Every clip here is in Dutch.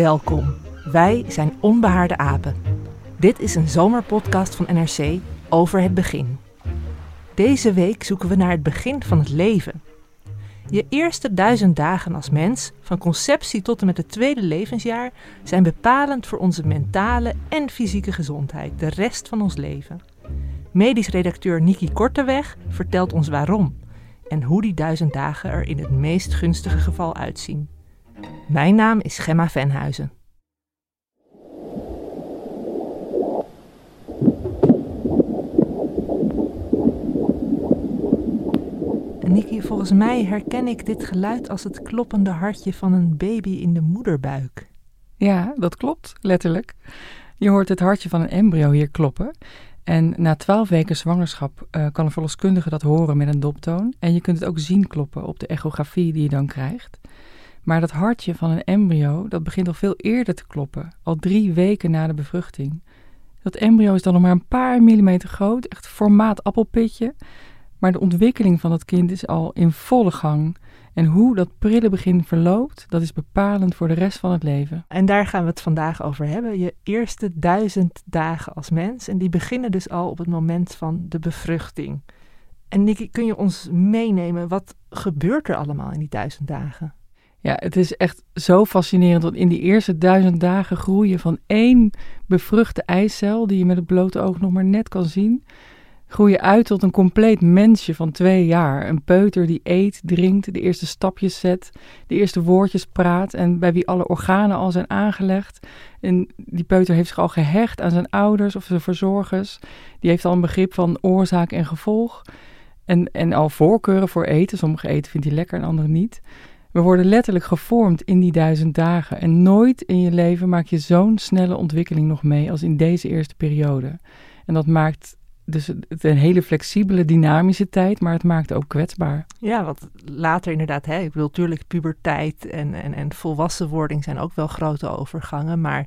Welkom. Wij zijn Onbehaarde Apen. Dit is een zomerpodcast van NRC over het begin. Deze week zoeken we naar het begin van het leven. Je eerste duizend dagen als mens, van conceptie tot en met het tweede levensjaar, zijn bepalend voor onze mentale en fysieke gezondheid de rest van ons leven. Medisch redacteur Niki Korteweg vertelt ons waarom en hoe die duizend dagen er in het meest gunstige geval uitzien. Mijn naam is Gemma Venhuizen. Niki, volgens mij herken ik dit geluid als het kloppende hartje van een baby in de moederbuik. Ja, dat klopt, letterlijk. Je hoort het hartje van een embryo hier kloppen. En na twaalf weken zwangerschap uh, kan een verloskundige dat horen met een doptoon. En je kunt het ook zien kloppen op de echografie die je dan krijgt. Maar dat hartje van een embryo, dat begint al veel eerder te kloppen. Al drie weken na de bevruchting. Dat embryo is dan nog maar een paar millimeter groot, echt formaat appelpitje. Maar de ontwikkeling van dat kind is al in volle gang. En hoe dat prille begin verloopt, dat is bepalend voor de rest van het leven. En daar gaan we het vandaag over hebben. Je eerste duizend dagen als mens. En die beginnen dus al op het moment van de bevruchting. En Nicky, kun je ons meenemen? Wat gebeurt er allemaal in die duizend dagen? Ja, het is echt zo fascinerend dat in die eerste duizend dagen groeien van één bevruchte eicel, die je met het blote oog nog maar net kan zien, groeien uit tot een compleet mensje van twee jaar. Een peuter die eet, drinkt, de eerste stapjes zet, de eerste woordjes praat en bij wie alle organen al zijn aangelegd. En die peuter heeft zich al gehecht aan zijn ouders of zijn verzorgers. Die heeft al een begrip van oorzaak en gevolg. En, en al voorkeuren voor eten. Sommige eten vindt hij lekker en andere niet. We worden letterlijk gevormd in die duizend dagen. En nooit in je leven maak je zo'n snelle ontwikkeling nog mee als in deze eerste periode. En dat maakt dus het een hele flexibele, dynamische tijd, maar het maakt ook kwetsbaar. Ja, want later inderdaad, hè, ik bedoel, natuurlijk puberteit en, en, en volwassenwording zijn ook wel grote overgangen, maar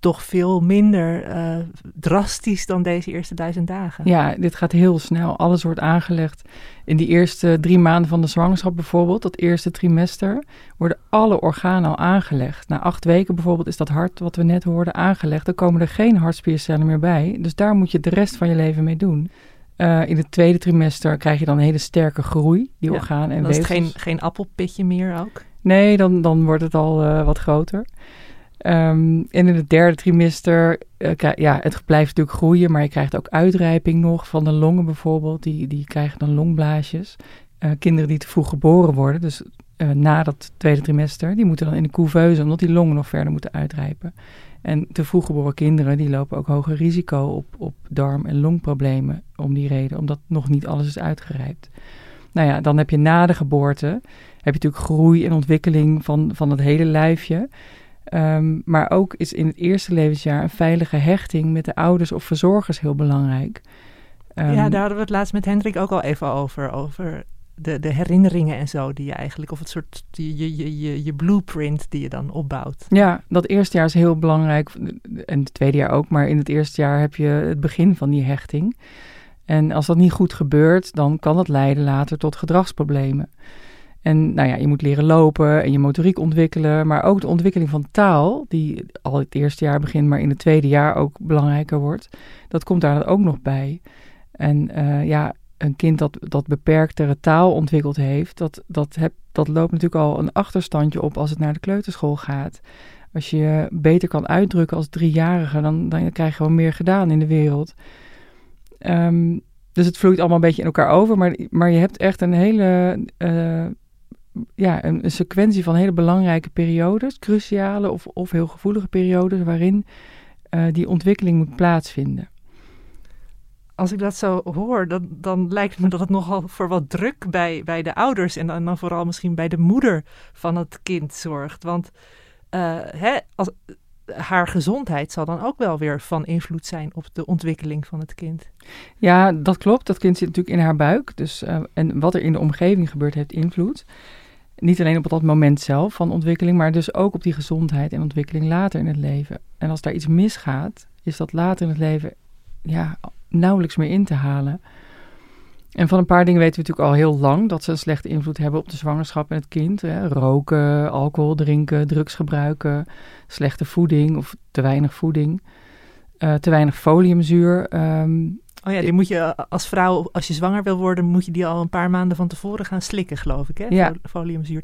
toch veel minder uh, drastisch dan deze eerste duizend dagen. Ja, dit gaat heel snel. Alles wordt aangelegd. In die eerste drie maanden van de zwangerschap bijvoorbeeld, dat eerste trimester, worden alle organen al aangelegd. Na acht weken bijvoorbeeld is dat hart, wat we net hoorden, aangelegd. Dan komen er geen hartspiercellen meer bij. Dus daar moet je de rest van je leven mee doen. Uh, in het tweede trimester krijg je dan een hele sterke groei, die ja, organen en dan weefsels. is het geen, geen appelpitje meer ook? Nee, dan, dan wordt het al uh, wat groter. Um, en in het derde trimester, uh, ja, het blijft natuurlijk groeien, maar je krijgt ook uitrijping nog van de longen bijvoorbeeld. Die, die krijgen dan longblaasjes. Uh, kinderen die te vroeg geboren worden, dus uh, na dat tweede trimester, die moeten dan in de couveuse, omdat die longen nog verder moeten uitrijpen. En te vroeg geboren kinderen, die lopen ook hoger risico op, op darm- en longproblemen om die reden, omdat nog niet alles is uitgerijpt. Nou ja, dan heb je na de geboorte, heb je natuurlijk groei en ontwikkeling van, van het hele lijfje. Um, maar ook is in het eerste levensjaar een veilige hechting met de ouders of verzorgers heel belangrijk. Um, ja, daar hadden we het laatst met Hendrik ook al even over. Over de, de herinneringen en zo die je eigenlijk, of het soort je, je, je, je blueprint die je dan opbouwt. Ja, dat eerste jaar is heel belangrijk. En het tweede jaar ook. Maar in het eerste jaar heb je het begin van die hechting. En als dat niet goed gebeurt, dan kan dat leiden later tot gedragsproblemen. En nou ja, je moet leren lopen en je motoriek ontwikkelen, maar ook de ontwikkeling van taal, die al het eerste jaar begint, maar in het tweede jaar ook belangrijker wordt. Dat komt daar dan ook nog bij. En uh, ja, een kind dat, dat beperktere taal ontwikkeld heeft, dat, dat, heb, dat loopt natuurlijk al een achterstandje op als het naar de kleuterschool gaat. Als je beter kan uitdrukken als driejarige, dan, dan krijg je gewoon meer gedaan in de wereld. Ehm, dus het vloeit allemaal een beetje in elkaar over. Maar, maar je hebt echt een hele. Uh, ja, een, een, sequentie van hele belangrijke periodes, cruciale of, of heel gevoelige periodes, waarin uh, die ontwikkeling moet plaatsvinden. Als ik dat zo hoor, dan, dan lijkt me dat het nogal voor wat druk bij, bij de ouders en dan, dan vooral misschien bij de moeder van het kind zorgt. Want uh, hè, als, haar gezondheid zal dan ook wel weer van invloed zijn op de ontwikkeling van het kind. Ja, dat klopt. Dat kind zit natuurlijk in haar buik. Dus, uh, en wat er in de omgeving gebeurt, heeft invloed. Niet alleen op dat moment zelf van ontwikkeling, maar dus ook op die gezondheid en ontwikkeling later in het leven. En als daar iets misgaat, is dat later in het leven ja, nauwelijks meer in te halen. En van een paar dingen weten we natuurlijk al heel lang dat ze een slechte invloed hebben op de zwangerschap en het kind. Hè. Roken, alcohol drinken, drugs gebruiken, slechte voeding of te weinig voeding, uh, te weinig foliumzuur. Um, oh ja, die moet je als vrouw, als je zwanger wil worden, moet je die al een paar maanden van tevoren gaan slikken, geloof ik. Hè? Ja.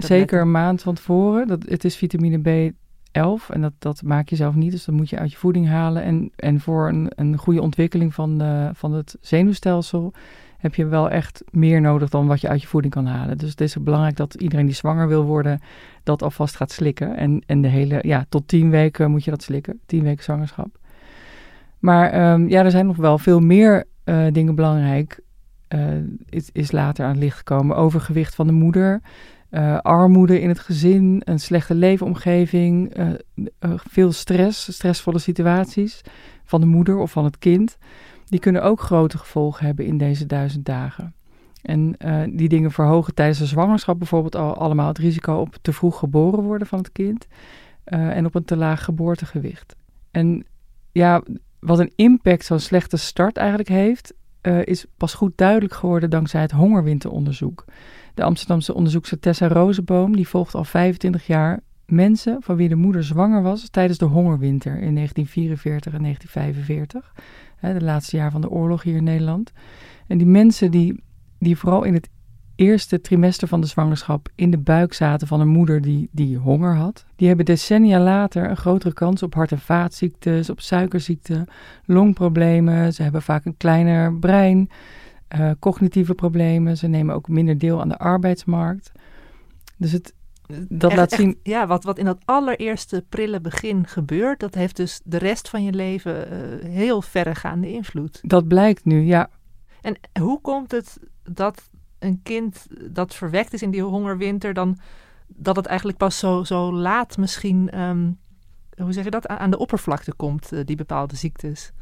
Zeker een maand van tevoren. Dat, het is vitamine B11 en dat, dat maak je zelf niet, dus dat moet je uit je voeding halen. En, en voor een, een goede ontwikkeling van, de, van het zenuwstelsel heb je wel echt meer nodig dan wat je uit je voeding kan halen. Dus het is belangrijk dat iedereen die zwanger wil worden, dat alvast gaat slikken. En, en de hele, ja, tot tien weken moet je dat slikken. Tien weken zwangerschap. Maar um, ja, er zijn nog wel veel meer uh, dingen belangrijk. Uh, is, is later aan het licht gekomen. Overgewicht van de moeder. Uh, armoede in het gezin, een slechte leefomgeving, veel stress, stressvolle situaties van de moeder of van het kind die kunnen ook grote gevolgen hebben in deze duizend dagen. En die dingen verhogen tijdens de zwangerschap bijvoorbeeld al allemaal het risico op te vroeg geboren worden van het kind en op een te laag geboortegewicht. En ja, wat een impact zo'n slechte start eigenlijk heeft, uh, is pas goed duidelijk geworden dankzij het hongerwinteronderzoek. De Amsterdamse onderzoekster Tessa Rozenboom die volgt al 25 jaar mensen van wie de moeder zwanger was tijdens de hongerwinter in 1944 en 1945 hè, de laatste jaar van de oorlog hier in Nederland. En die mensen die, die vooral in het eerste trimester van de zwangerschap in de buik zaten van een moeder die, die honger had, die hebben decennia later een grotere kans op hart- en vaatziektes, op suikerziekte, longproblemen. Ze hebben vaak een kleiner brein, uh, cognitieve problemen. Ze nemen ook minder deel aan de arbeidsmarkt. Dus het, dat echt, laat zien. Echt, ja, wat, wat in dat allereerste prille begin gebeurt, dat heeft dus de rest van je leven uh, heel verregaande invloed. Dat blijkt nu, ja. En hoe komt het dat een kind dat verwekt is in die hongerwinter, dan dat het eigenlijk pas zo, zo laat misschien, um, hoe zeg je dat, aan de oppervlakte komt, uh, die bepaalde ziektes?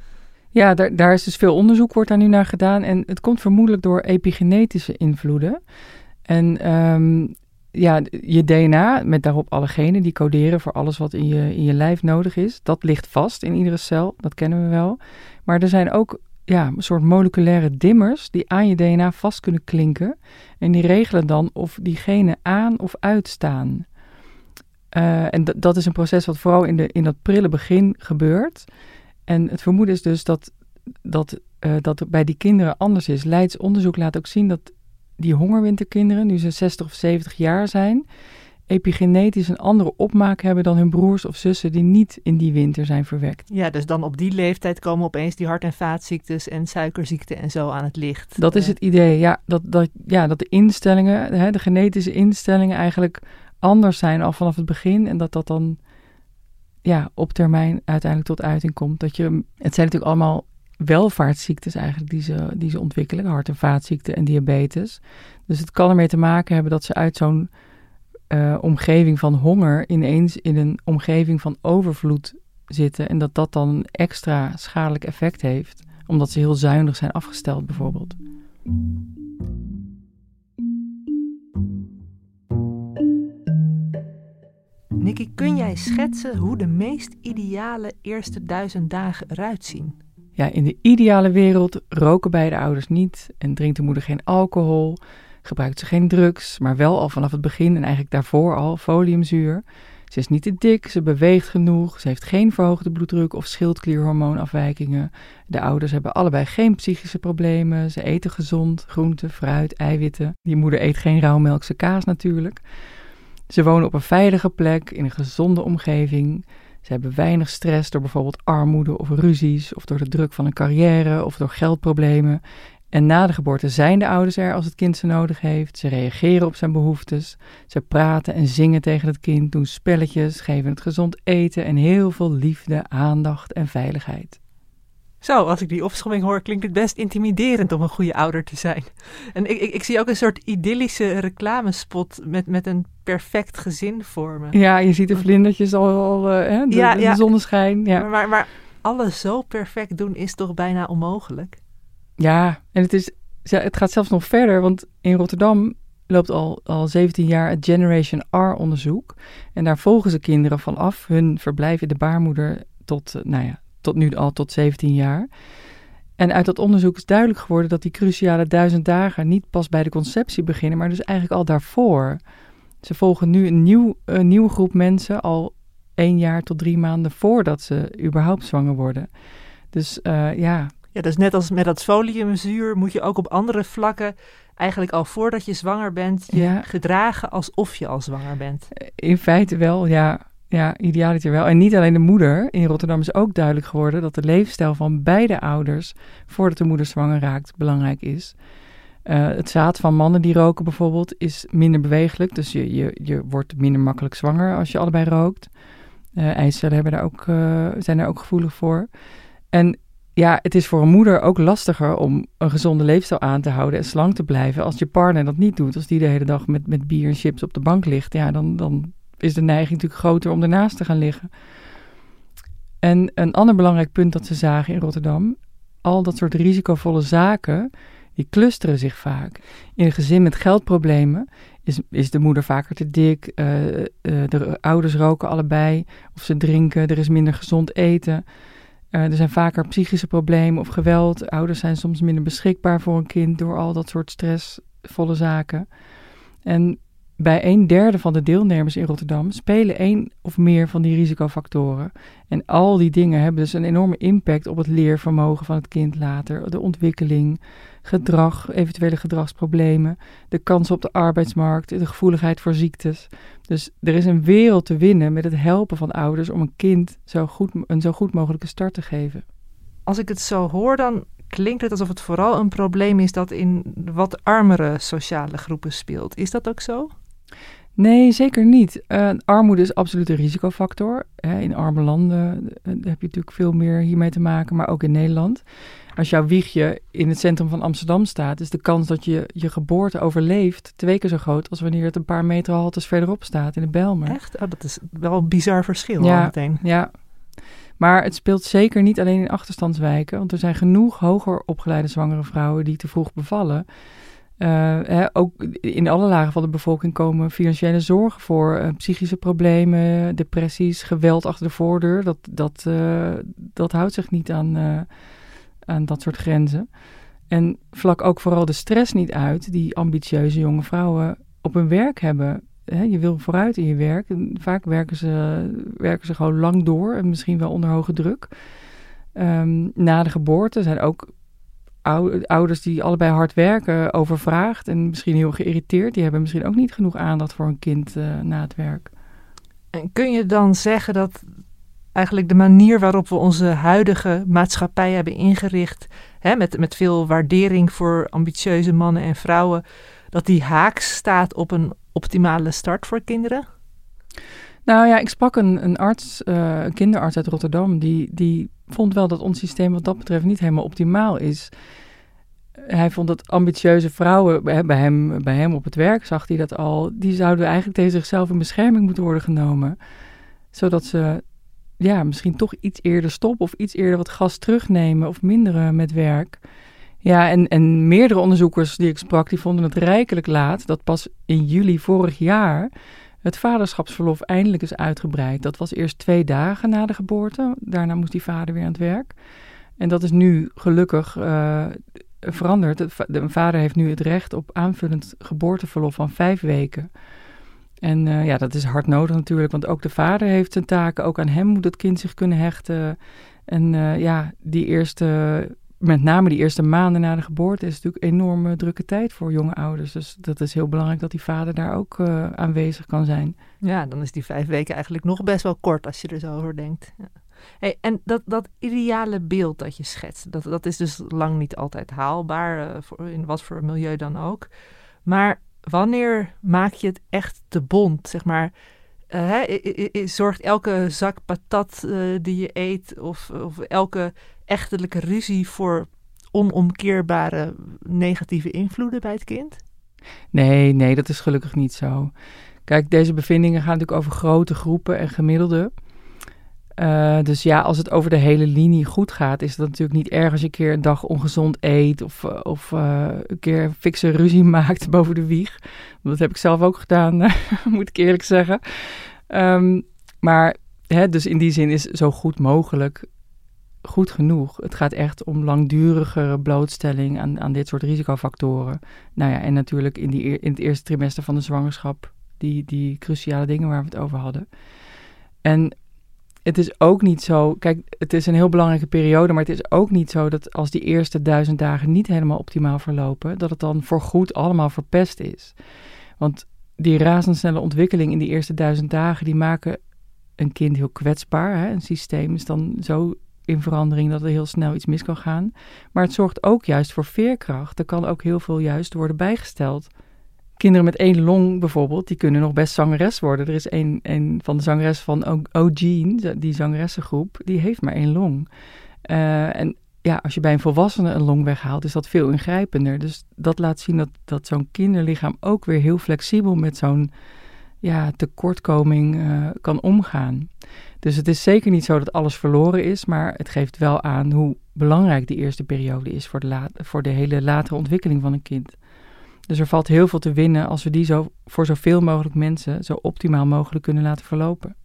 Ja, daar, daar is dus veel onderzoek wordt daar nu naar gedaan. En het komt vermoedelijk door epigenetische invloeden. En um, ja, je DNA met daarop alle genen die coderen voor alles wat in je, in je lijf nodig is. Dat ligt vast in iedere cel, dat kennen we wel. Maar er zijn ook ja, een soort moleculaire dimmers die aan je DNA vast kunnen klinken. En die regelen dan of die genen aan of uitstaan. Uh, en dat is een proces wat vooral in, de, in dat prille begin gebeurt. En het vermoeden is dus dat, dat, uh, dat het bij die kinderen anders is. Leids onderzoek laat ook zien dat die hongerwinterkinderen, nu ze 60 of 70 jaar zijn, epigenetisch een andere opmaak hebben dan hun broers of zussen die niet in die winter zijn verwekt. Ja, dus dan op die leeftijd komen opeens die hart- en vaatziektes en suikerziekten en zo aan het licht. Dat is het idee, ja. Dat, dat, ja, dat de instellingen, hè, de genetische instellingen eigenlijk anders zijn al vanaf het begin en dat dat dan ja, op termijn uiteindelijk tot uiting komt. Dat je, het zijn natuurlijk allemaal welvaartsziektes eigenlijk die ze, die ze ontwikkelen, hart- en vaatziekten en diabetes. Dus het kan ermee te maken hebben dat ze uit zo'n uh, omgeving van honger ineens in een omgeving van overvloed zitten en dat dat dan een extra schadelijk effect heeft, omdat ze heel zuinig zijn afgesteld bijvoorbeeld. Nicky, kun jij schetsen hoe de meest ideale eerste duizend dagen eruit zien? Ja, in de ideale wereld roken beide ouders niet en drinkt de moeder geen alcohol, gebruikt ze geen drugs, maar wel al vanaf het begin en eigenlijk daarvoor al foliumzuur. Ze is niet te dik, ze beweegt genoeg, ze heeft geen verhoogde bloeddruk of schildklierhormoonafwijkingen. De ouders hebben allebei geen psychische problemen, ze eten gezond, groente, fruit, eiwitten. Die moeder eet geen rauwmelkse kaas natuurlijk. Ze wonen op een veilige plek, in een gezonde omgeving. Ze hebben weinig stress door bijvoorbeeld armoede of ruzies, of door de druk van een carrière of door geldproblemen. En na de geboorte zijn de ouders er als het kind ze nodig heeft. Ze reageren op zijn behoeftes. Ze praten en zingen tegen het kind, doen spelletjes, geven het gezond eten en heel veel liefde, aandacht en veiligheid. Zo, als ik die opschomming hoor, klinkt het best intimiderend om een goede ouder te zijn. En ik, ik, ik zie ook een soort idyllische reclamespot met, met een perfect gezin vormen. Ja, je ziet de vlindertjes al, al uh, hè, de, Ja, de ja. zonneschijn. Ja. Maar, maar, maar alles zo perfect doen is toch bijna onmogelijk? Ja, en het, is, het gaat zelfs nog verder, want in Rotterdam loopt al, al 17 jaar het Generation R-onderzoek. En daar volgen ze kinderen vanaf hun verblijf in de baarmoeder tot, eh, nou ja, tot nu al tot 17 jaar. En uit dat onderzoek is duidelijk geworden dat die cruciale duizend dagen niet pas bij de conceptie beginnen, maar dus eigenlijk al daarvoor. Ze volgen nu een, nieuw, een nieuwe groep mensen al één jaar tot drie maanden voordat ze überhaupt zwanger worden. Dus eh, ja, Ja, dus net als met dat foliumzuur moet je ook op andere vlakken eigenlijk al voordat je zwanger bent je Ja. gedragen alsof je al zwanger bent. In feite wel, ja. Ja, idealiter wel. En niet alleen de moeder. In Rotterdam is ook duidelijk geworden dat de leefstijl van beide ouders, voordat de moeder zwanger raakt, belangrijk is. Eh, het zaad van mannen die roken bijvoorbeeld is minder bewegelijk. Dus je, je, je wordt minder makkelijk zwanger als je allebei rookt. Eh eicellen hebben daar ook, eh, zijn daar ook gevoelig voor. En ja, het is voor een moeder ook lastiger om een gezonde leefstijl aan te houden en slank te blijven als je partner dat niet doet. Als die de hele dag met, met bier en chips op de bank ligt, ja, dan, dan is de neiging natuurlijk groter om ernaast te gaan liggen. En een ander belangrijk punt dat ze zagen in Rotterdam, al dat soort risicovolle zaken, die clusteren zich vaak. In een gezin met geldproblemen is, is de moeder vaker te dik, eh, eh, de ouders roken allebei, of ze drinken, er is minder gezond eten. Eh, er zijn vaker psychische problemen of geweld. Ouders zijn soms minder beschikbaar voor een kind door al dat soort stressvolle zaken. En bij een derde van de deelnemers in Rotterdam spelen één of meer van die risicofactoren. En al die dingen hebben dus een enorme impact op het leervermogen van het kind later, de ontwikkeling, gedrag, eventuele gedragsproblemen, de kansen op de arbeidsmarkt, de gevoeligheid voor ziektes. Dus er is een wereld te winnen met het helpen van ouders om een kind zo goed, een zo goed mogelijke start te geven. Als ik het zo hoor, dan klinkt het alsof het vooral een probleem is dat in wat armere sociale groepen speelt. Is dat ook zo? Nee, zeker niet. Eh, armoede is absoluut een risicofactor. Hè, in arme landen eh, heb je natuurlijk veel meer hiermee te maken, maar ook in Nederland. Als jouw wiegje in het centrum van Amsterdam staat, is de kans dat je je geboorte overleeft twee keer zo groot als wanneer het een paar meter haltes verderop staat in de Bijlmer. Echt? Oh, dat is wel een bizar verschil Ja. al meteen. Ja, maar het speelt zeker niet alleen in achterstandswijken, want er zijn genoeg hoger opgeleide zwangere vrouwen die te vroeg bevallen. Eh, hè, ook in alle lagen van de bevolking komen financiële zorgen voor, eh, psychische problemen, depressies, geweld achter de voordeur. Dat, dat, eh, dat houdt zich niet aan, aan dat soort grenzen. En vlak ook vooral de stress niet uit die ambitieuze jonge vrouwen op hun werk hebben. Hè, je wil vooruit in je werk. Vaak werken ze, werken ze gewoon lang door en misschien wel onder hoge druk. Ehm, na de geboorte zijn ook ouders die allebei hard werken overvraagd en misschien heel geïrriteerd. Die hebben misschien ook niet genoeg aandacht voor een kind eh, na het werk. En kun je dan zeggen dat eigenlijk de manier waarop we onze huidige maatschappij hebben ingericht, hè, met, met veel waardering voor ambitieuze mannen en vrouwen, dat die haaks staat op een optimale start voor kinderen? Nou ja, ik sprak een, een arts, eh, een kinderarts uit Rotterdam, die, die vond wel dat ons systeem wat dat betreft niet helemaal optimaal is. Hij vond dat ambitieuze vrouwen, bij hem, bij hem op het werk zag hij dat al, die zouden eigenlijk tegen zichzelf in bescherming moeten worden genomen. Zodat ze ja, misschien toch iets eerder stoppen of iets eerder wat gas terugnemen of minderen met werk. Ja, en, en meerdere onderzoekers die ik sprak, die vonden het rijkelijk laat dat pas in juli vorig jaar het vaderschapsverlof eindelijk is uitgebreid. Dat was eerst twee dagen na de geboorte. Daarna moest die vader weer aan het werk. En dat is nu gelukkig eh, veranderd. De vader heeft nu het recht op aanvullend geboorteverlof van vijf weken. En eh, ja, dat is hard nodig natuurlijk, want ook de vader heeft zijn taken. Ook aan hem moet het kind zich kunnen hechten. En eh, ja, die eerste met name die eerste maanden na de geboorte is natuurlijk een enorme drukke tijd voor jonge ouders. Dus dat is heel belangrijk dat die vader daar ook uh, aanwezig kan zijn. Ja, dan is die vijf weken eigenlijk nog best wel kort als je er zo over denkt. Ja. Hey, en dat, dat ideale beeld dat je schetst, dat, dat is dus lang niet altijd haalbaar, uh, voor, in wat voor milieu dan ook. Maar wanneer maak je het echt te bond? Zeg maar, hè, zorgt elke zak patat die je eet of, of elke echtelijke ruzie voor onomkeerbare negatieve invloeden bij het kind? Nee, nee, dat is gelukkig niet zo. Kijk, deze bevindingen gaan natuurlijk over grote groepen en gemiddelde. Uh, dus ja, als het over de hele linie goed gaat, is het natuurlijk niet erg als je een keer een dag ongezond eet of, of uh, een keer fikse ruzie maakt boven de wieg. Dat heb ik zelf ook gedaan, moet ik eerlijk zeggen. Um, maar hè, dus in die zin is zo goed mogelijk goed genoeg. Het gaat echt om langdurige blootstelling aan, aan dit soort risicofactoren. Nou ja, en natuurlijk in, die, in het eerste trimester van de zwangerschap, die, die cruciale dingen waar we het over hadden. En het is ook niet zo, kijk, het is een heel belangrijke periode, maar het is ook niet zo dat als die eerste duizend dagen niet helemaal optimaal verlopen, dat het dan voorgoed allemaal verpest is. Want die razendsnelle ontwikkeling in die eerste duizend dagen, die maken een kind heel kwetsbaar. Hè? Een systeem is dan zo in verandering dat er heel snel iets mis kan gaan. Maar het zorgt ook juist voor veerkracht. Er kan ook heel veel juist worden bijgesteld. Kinderen met één long bijvoorbeeld, die kunnen nog best zangeres worden. Er is een, van de zangeres van O'Gene, die zangeressengroep, die heeft maar één long. Uh, en ja, als je bij een volwassene een long weghaalt, is dat veel ingrijpender. Dus dat laat zien dat, dat zo'n kinderlichaam ook weer heel flexibel met zo'n ja, tekortkoming uh, kan omgaan. Dus het is zeker niet zo dat alles verloren is, maar het geeft wel aan hoe belangrijk die eerste periode is voor de, voor de hele latere ontwikkeling van een kind. Dus er valt heel veel te winnen als we die zo voor zoveel mogelijk mensen zo optimaal mogelijk kunnen laten verlopen.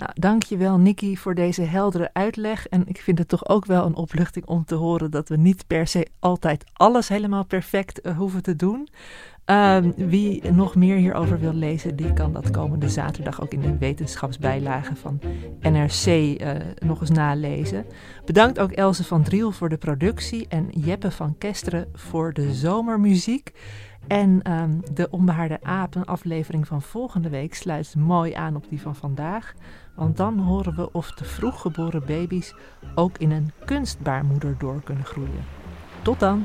Nou, dankjewel Nikki voor deze heldere uitleg. En ik vind het toch ook wel een opluchting om te horen dat we niet per se altijd alles helemaal perfect uh, hoeven te doen. Uh, wie nog meer hierover wil lezen, die kan dat komende zaterdag ook in de wetenschapsbijlage van NRC uh, nog eens nalezen. Bedankt ook Else van Driel voor de productie en Jeppe van Kesteren voor de zomermuziek. En um, de Onbehaarde Apen aflevering van volgende week sluit mooi aan op die van vandaag. Want dan horen we of de vroeggeboren baby's ook in een kunstbaarmoeder door kunnen groeien. Tot dan!